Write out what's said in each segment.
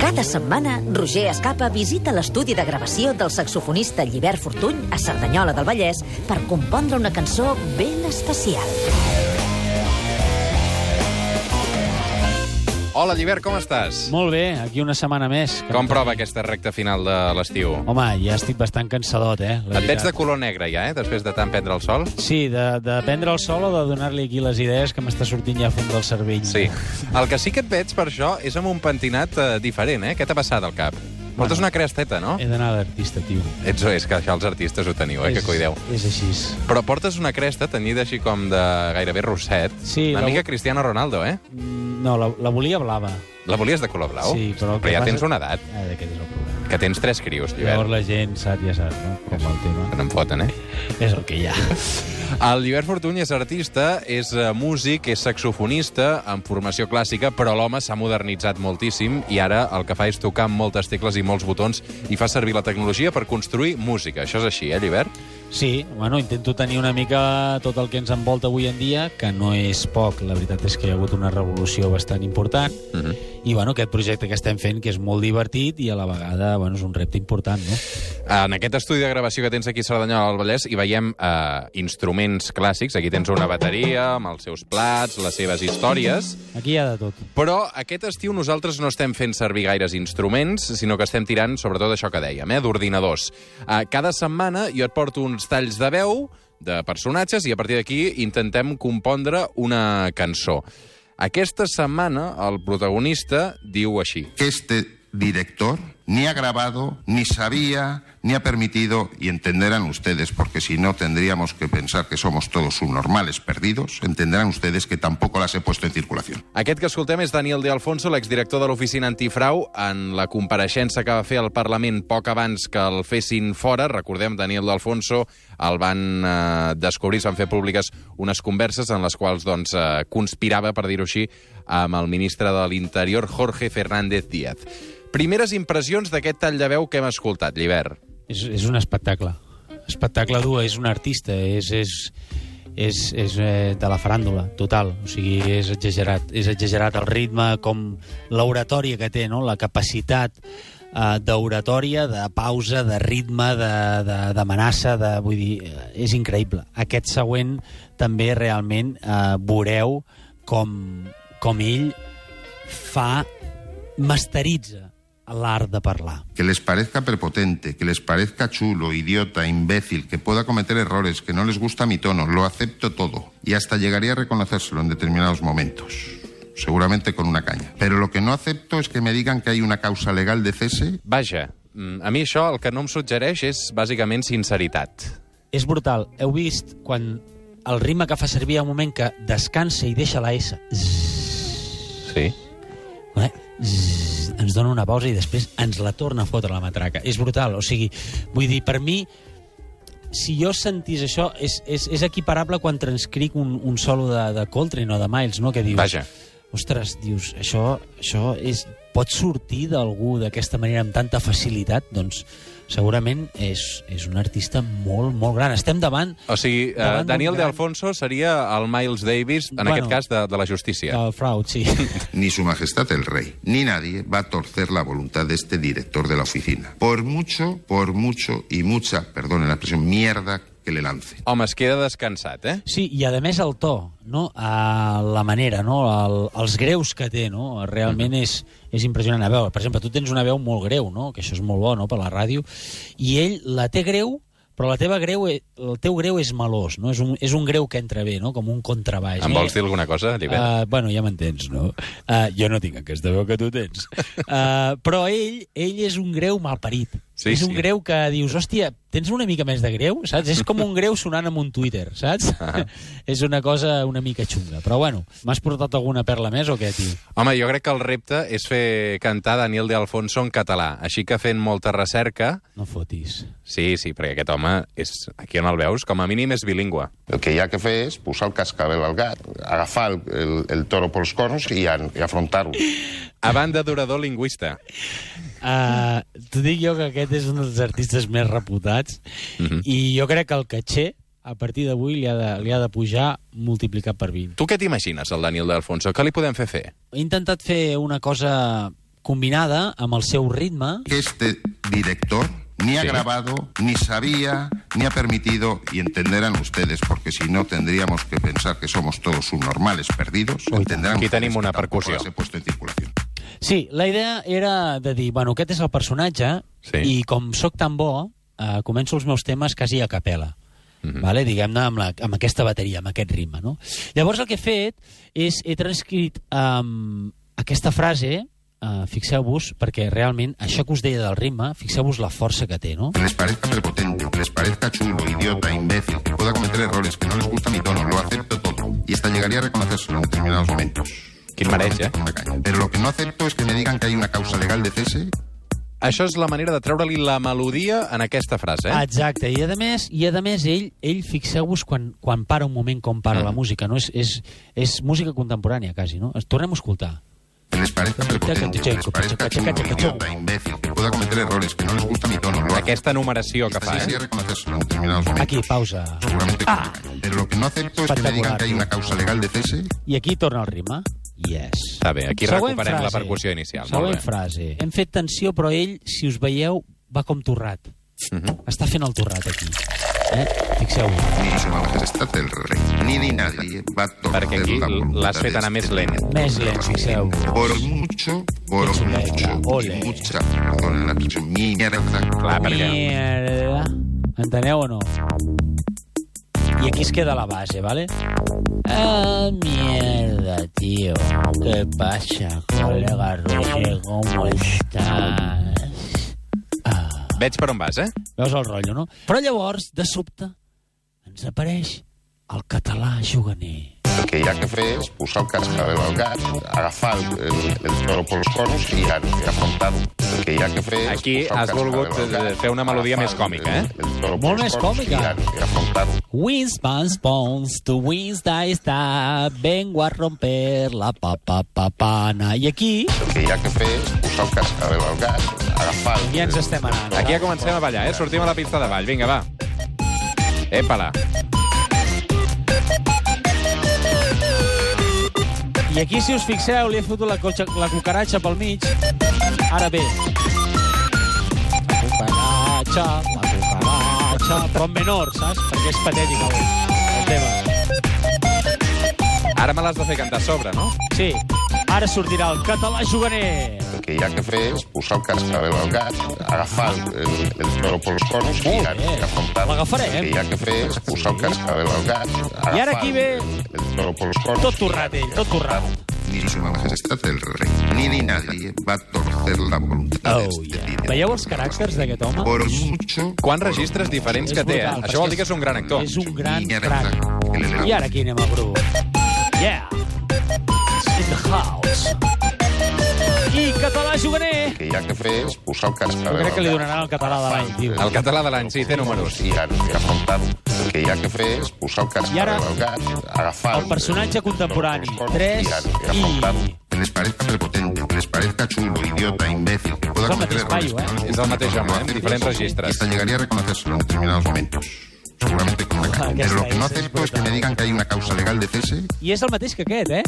Cada setmana, Roger Escapa visita l'estudi de gravació del saxofonista Llibert Fortuny a Cerdanyola del Vallès per compondre una cançó ben especial. Hola, Llibert, com estàs? Molt bé, aquí una setmana més. que Com prova aquesta recta final de l'estiu? Home, ja estic bastant cansadot, eh? la Et veig de color negre ja, eh? Després de tant prendre el sol? Sí, de, de prendre el sol o de donar-li aquí les idees que m'està sortint ja fum del cervell. Sí. El que sí que et veig per això és amb un pentinat eh, diferent, eh? Què t'ha passat al cap? Portes Bueno. una cresteta, no? He d'anar d'artista, tio. Ets, és que això els artistes ho teniu, eh? Que cuideu. És així. Però portes una cresta tenyida així com de gairebé rosset. Sí, Una la- mica Cristiano Ronaldo, eh? Mm, No, la, la volia blava. La volies de color blau? Sí, però... que però ja passa- tens una edat, Ah, aquest és el problema. que tens tres crios, Llavors Llibert. la gent sap, ja sap, no? Com el tema. No em foten, eh? És el que hi ha. El Llibert Fortuny és artista, és eh, músic, és saxofonista, amb formació clàssica, però l'home s'ha modernitzat moltíssim i ara el que fa és tocar amb moltes tecles i molts botons i fa servir la tecnologia per construir música. Això és així, eh, Llibert? Sí, bueno, intento tenir una mica tot el que ens envolta avui en dia, que no és poc. La veritat és que hi ha hagut una revolució bastant important. Uh -huh. I, bueno, aquest projecte que estem fent, que és molt divertit i a la vegada, bueno, és un repte important, no? En aquest estudi de gravació que tens aquí a Cerdanyola del Vallès hi veiem eh, instruments clàssics. Aquí tens una bateria amb els seus plats, les seves històries. Aquí hi ha de tot. Però aquest estiu nosaltres no estem fent servir gaires instruments, sinó que estem tirant, sobretot això que dèiem, eh, d'ordinadors. Uh, cada setmana jo et porto uns talls de veu de personatges i a partir d'aquí intentem compondre una cançó. Aquesta setmana el protagonista diu així. este director ni ha grabado, ni sabía, ni ha permitido, y entenderán ustedes, porque si no tendríamos que pensar que somos todos subnormales perdidos, entenderán ustedes que tampoco las he puesto en circulación. Aquest que escoltem és Daniel de Alfonso, l'exdirector de l'Oficina Antifrau. En la compareixença que va fer al Parlament poc abans que el fessin fora, recordem, Daniel de Alfonso el van eh, descobrir, s'han fet públiques unes converses en les quals doncs, eh, conspirava, per dir-ho així, amb el ministre de l'Interior, Jorge Fernández Díaz. Primeres impressions d'aquest tall de veu que hem escoltat, Llibert. És, és un espectacle. Espectacle dur, és un artista, és, és, és, és eh, de la faràndula, total. O sigui, és exagerat. És exagerat el ritme, com l'oratòria que té, no? la capacitat eh, d'oratòria, de pausa, de ritme, de- de- d'amenaça, de, de, vull dir, eh, és increïble. Aquest següent també realment eh, veureu com, com ell fa, masteritza l'art de parlar. Que les parezca prepotente, que les parezca chulo, idiota, imbécil, que pueda cometer errores, que no les gusta mi tono, lo acepto todo. Y hasta llegaría a reconocérselo en determinados momentos. Seguramente con una caña. Pero lo que no acepto es que me digan que hay una causa legal de cese Vaja, mm, a mi això el que no em suggereix és bàsicament sinceritat. És brutal. Heu vist quan el ritme que fa servir ha un moment que descansa i deixa la S. Sí. eh? Zzz, ens dona una pausa i després ens la torna a fotre la matraca. És brutal. O sigui, vull dir, per mi, si jo sentís això, és, és, és equiparable quan transcric un, un solo de, de Coltrane o de Miles, no? Que dius, Vaja. ostres, dius, això, això és, pot sortir d'algú d'aquesta manera amb tanta facilitat? Doncs segurament és, és un artista molt, molt gran. Estem davant O sigui, eh, Davant Daniel de gran- Alfonso seria el Miles Davis, en Bueno. aquest cas, de, de la justícia. del fraud, sí. Ni su majestad el rey, ni nadie va a torcer la voluntad de este director de la oficina. Por mucho, por mucho y mucha, perdone la expresión, mierda que le lance. Home, es queda descansat, eh? Sí, i a més el to, no? A la manera, no? El, els greus que té, no? Realment és, és impressionant. A veure, per exemple, tu tens una veu molt greu, no? Que això és molt bo, no?, per la ràdio. I ell la té greu, però la teva greu, e- el teu greu és malós, no? És un, és un greu que entra bé, no? Com un contrabaix. Em vols dir alguna cosa, Llibert? Uh, bueno, ja m'entens, no? Uh, jo no tinc aquesta veu que tu tens. Uh, però ell, ell és un greu malparit. Sí, és un sí. greu que dius, hòstia, tens una mica més de greu, saps? És com un greu sonant amb un Twitter, saps? Ah. és una cosa una mica xunga. Però bueno, m'has portat alguna perla més o què, tio? Home, jo crec que el repte és fer cantar Daniel de Alfonso en català. Així que fent molta recerca... No fotis. Sí, sí, perquè aquest home, és, aquí on el veus, com a mínim és bilingüe. El que hi ha que fer és posar el cascabel al gat, agafar el, el, el toro pels corns i, i afrontar-lo. A banda d'orador lingüista. Uh, T'ho dic jo que aquest és un dels artistes més reputats Mhm. i jo crec que el caché a partir d'avui li, ha de, li ha de pujar multiplicat per 20. Tu què t'imagines, el Daniel de Alfonso? Què li podem fer fer? He intentat fer una cosa combinada amb el seu ritme. Este director ni ha Sí. grabado, ni sabía, ni ha permitido, y entenderán ustedes, porque si no tendríamos que pensar que somos todos subnormales perdidos, entenderán aquí tenim una he puesto en. Sí, la idea era de dir, bueno, aquest és el personatge Sí. i com sóc tan bo, eh, començo els meus temes quasi a capella. Mhm. vale? diguem-ne, amb, la, amb aquesta bateria, amb aquest ritme. No? Llavors el que he fet és, he transcrit um, aquesta frase, uh, fixeu-vos, perquè realment això que us deia del ritme, fixeu-vos la força que té, no? Que les parezca prepotente, que les parezca chulo, idiota, imbécil, que pueda cometer errores, que no les gusta mi tono, lo acepto todo. Y hasta llegaría a reconocérselo en determinados momentos. Quin mereix, eh? Pero lo que no acepto es que me digan que hay una causa legal de cese Això és la manera de treure-li la melodia en aquesta frase, eh? Exacte, i a més, i a més ell, ell fixeu-vos quan, quan para un moment com para Mm. la música, no? És, és, és música contemporània, quasi, no? Tornem a escoltar. que les prepotente, que les parezca chulo, idiota, imbécil, que pueda cometer errores, que no les gusta mi tono, lo Aquesta numeració que fa, eh? Aquí, pausa. Seguramente caña. Pero lo que no acepto es que me digan que hay una causa legal de cese I aquí torna el ritme. Yes. Està bé, aquí Següent recuperem la frase. percussió inicial. Següent Molt bé. frase. Hem fet tensió, però ell, si us veieu, va com torrat. Mhm. Està fent el torrat aquí. Eh? Fixeu-vos. ni su majestad el rey, ni ni nadie va a torcer Perquè aquí la l'has fet anar més lent. Més lent, fixeu-vos. Por mucho, por mucho, ole. y mucha, perdón la mierda. Clar, perquè... Mierda. Enteneu o no? I aquí es queda la base, ¿vale? Ah, mierda, tío. ¿Qué pasa, colega Roger? ¿Cómo estás? Ah. Veig per on vas, eh? Veus el rotllo, no? Però llavors, de sobte, ens apareix el català juganer. El que hi ha que fer és posar el cascabel al gat, agafar el, el, el toro pels cornos i, i afrontar-ho. El que hi ha que fer és Aquí posar el has volgut, gat, fer una melodia més còmica, el- eh? el toro Molt més còmica. I, i afrontar-ho. Wins pans pons, tu wins da está, vengo a romper la papa papana. I aquí El que hi ha que fer és posar el cascabel al gat, agafar el, ja ens estem anant. Aquí ja comencem a ballar, eh? Sortim a la pista de ball. Vinga, va. Épala. I aquí, si us fixeu, li he fotut la, cotxa, la cucaratxa pel mig. Ara bé. La cucaratxa, la cucaratxa... Però en menor, saps? Perquè és patètic el, el tema. Ara me l'has de fer cantar a sobre, no? Sí, ara sortirà el català juganer. El que hi ha que fer és posar el cascabel al gat, agafar el, toro pels cornos i, Molt a- bé. i afrontar-ho. L'agafarem. El que hi ha que fer és posar el cascabel al gat, agafar I ara aquí ve el, toro pels cornos Tot torrat, ell, tot torrat. Ni su majestad el rey, ni ni nadie va a torcer la voluntad de Oh, este yeah. líder. Veieu els caràcters d'aquest home? Por mucho... Quants registres diferents que té, eh? Això vol dir que és un gran actor. És un gran crac. I ara aquí anem a grup. Yeah! Hi ha que fer és posar el Jo cascabel crec que li donaran el català de l'any, tio. El català de l'any, sí, té números. i, a- i afrontar-ho. El que hi ha que fer és posar el cascabel I ara, al gat, agafar El personatge contemporani. i, 3 a- i. Que les parezca prepotente, que les parezca chulo, idiota, imbécil, que pueda És el cometer mateix errores... eh? És el mateix home, lo eh? Diferents registres. Hasta llegaría a reconocérselo en determinados momentos. Seguramente con una caña. Aquesta Pero lo que no acepto es que me digan que hay una causa legal de cese I és el mateix que aquest, eh?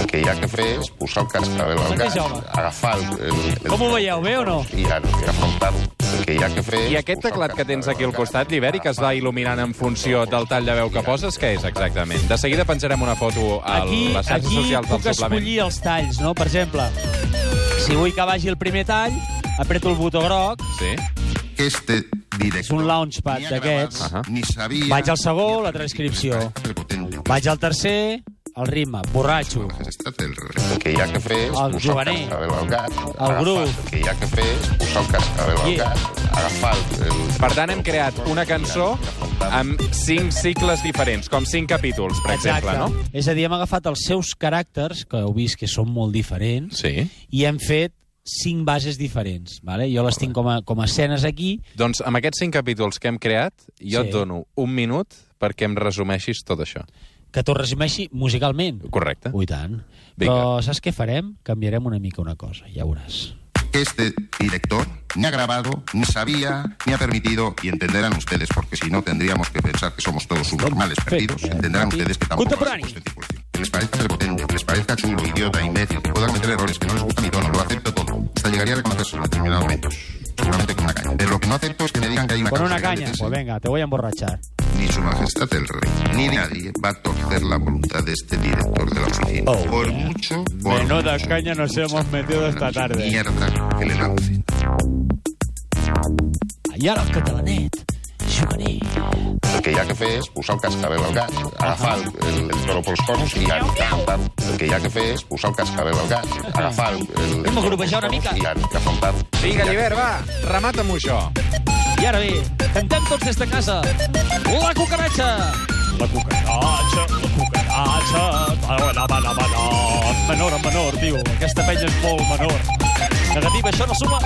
El que hi ha que fer és posar el cascabel al gat, agafar el, el, el Com ho veieu, bé o no? i, a- i afrontar-ho. El que hi ha que fer I aquest teclat que tens aquí al costat, l'Iberi, que es va il·luminant en funció del tall de veu que poses, què és exactament? De seguida penjarem una foto a Aquí, les xarxes aquí socials puc del suplement. escollir els talls, no? Per exemple, si vull que vagi el primer tall, apreto el botó groc, Sí? que este director És un launchpad d'aquests. Ni sabia... Vaig al segon, la transcripció. Vaig al tercer, el ritme, borratxo. Que hi ha que fer és El posar el cascabel al gat, El grup. El que hi ha que fer és posar el cascabel al Yeah. gat, agafar el, el... Per tant, hem creat una cançó amb cinc cicles diferents, com cinc capítols, per exemple, no? És a dir, hem agafat els seus caràcters, que heu vist que són molt diferents, Sí. i hem fet cinc bases diferents. Vale? Jo les tinc com a, com a escenes aquí. Doncs amb aquests cinc capítols que hem creat, jo Sí. et dono un minut perquè em resumeixis tot això. Que t'ho resumeixi musicalment. Correcte. Ui, tant. Vinga. Però saps què farem? Canviarem una mica una cosa, ja veuràs. este director ni ha grabado, ni sabía, ni ha permitido, y entenderán ustedes, porque si no tendríamos que pensar que somos todos subnormales perdidos, entenderán ustedes que tampoco puesto en circulación. Que les parezca prepotente, que les parezca chulo, idiota, imbécil, que pueda cometer errores, que no les gusta mi tono, lo acepto todo. Hasta llegaría a reconocerlo en determinados momentos. Seguramente con una caña. Pero lo que no acepto es que me digan que hay una Con una de caña. Pues venga, te voy a emborrachar. Ni su majestad el rey, ni nadie va a torcer la voluntad de este director de la oficina. Oh, por yeah. mucho, por Menuda mucho, caña nos mucha hemos metido esta tarde. Mierda que le lancen. El catalanet, juganer. El que hi ha que fer és posar el cascabel al gas, agafar el, el, el toro pels cornos i afrontar-lo. El que hi ha que fer és posar el cascabel al gas, agafar el, el, el Hem toro grupejar pels una mica. i afrontar-lo. Vinga, Llibert, va, remata-m'ho això. I ara bé, cantem tots des de casa. La cucaratxa! La cucaratxa, la cucaratxa... Bala, bala, bala. Menor en menor, tio. Aquesta penya és molt menor. Negativa, això no suma.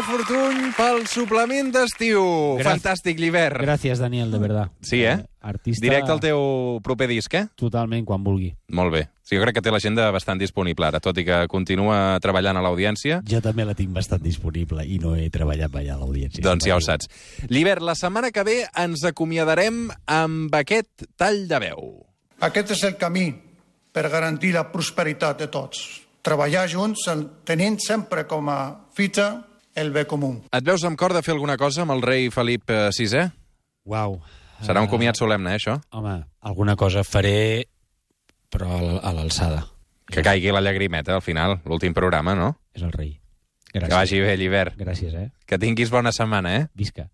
Llibert Fortuny pel suplement d'estiu. Fantàstic, Llibert. Gràcies, Daniel, de verdad. Sí, eh? Artista... Directe al teu proper disc, eh? Totalment, quan vulgui. Molt bé. Sí, jo crec que té l'agenda bastant disponible ara, tot i que continua treballant a l'audiència. Jo també la tinc bastant disponible i no he treballat mai a l'audiència. Doncs ja ho saps. Llibert, la setmana que ve ens acomiadarem amb aquest tall de veu. Aquest és el camí per garantir la prosperitat de tots. Treballar junts tenint sempre com a fita el bé comú. Et veus amb cor de fer alguna cosa amb el rei Felip eh, VI? Uau. Serà un comiat solemne, eh, això? Home, alguna cosa faré, però al- a l'alçada. Que caigui la llagrimeta al final, l'últim programa, no? És el rei. Que Gràcies. vagi bé, Llibert. Gràcies, eh? Que tinguis bona setmana, eh? Visca.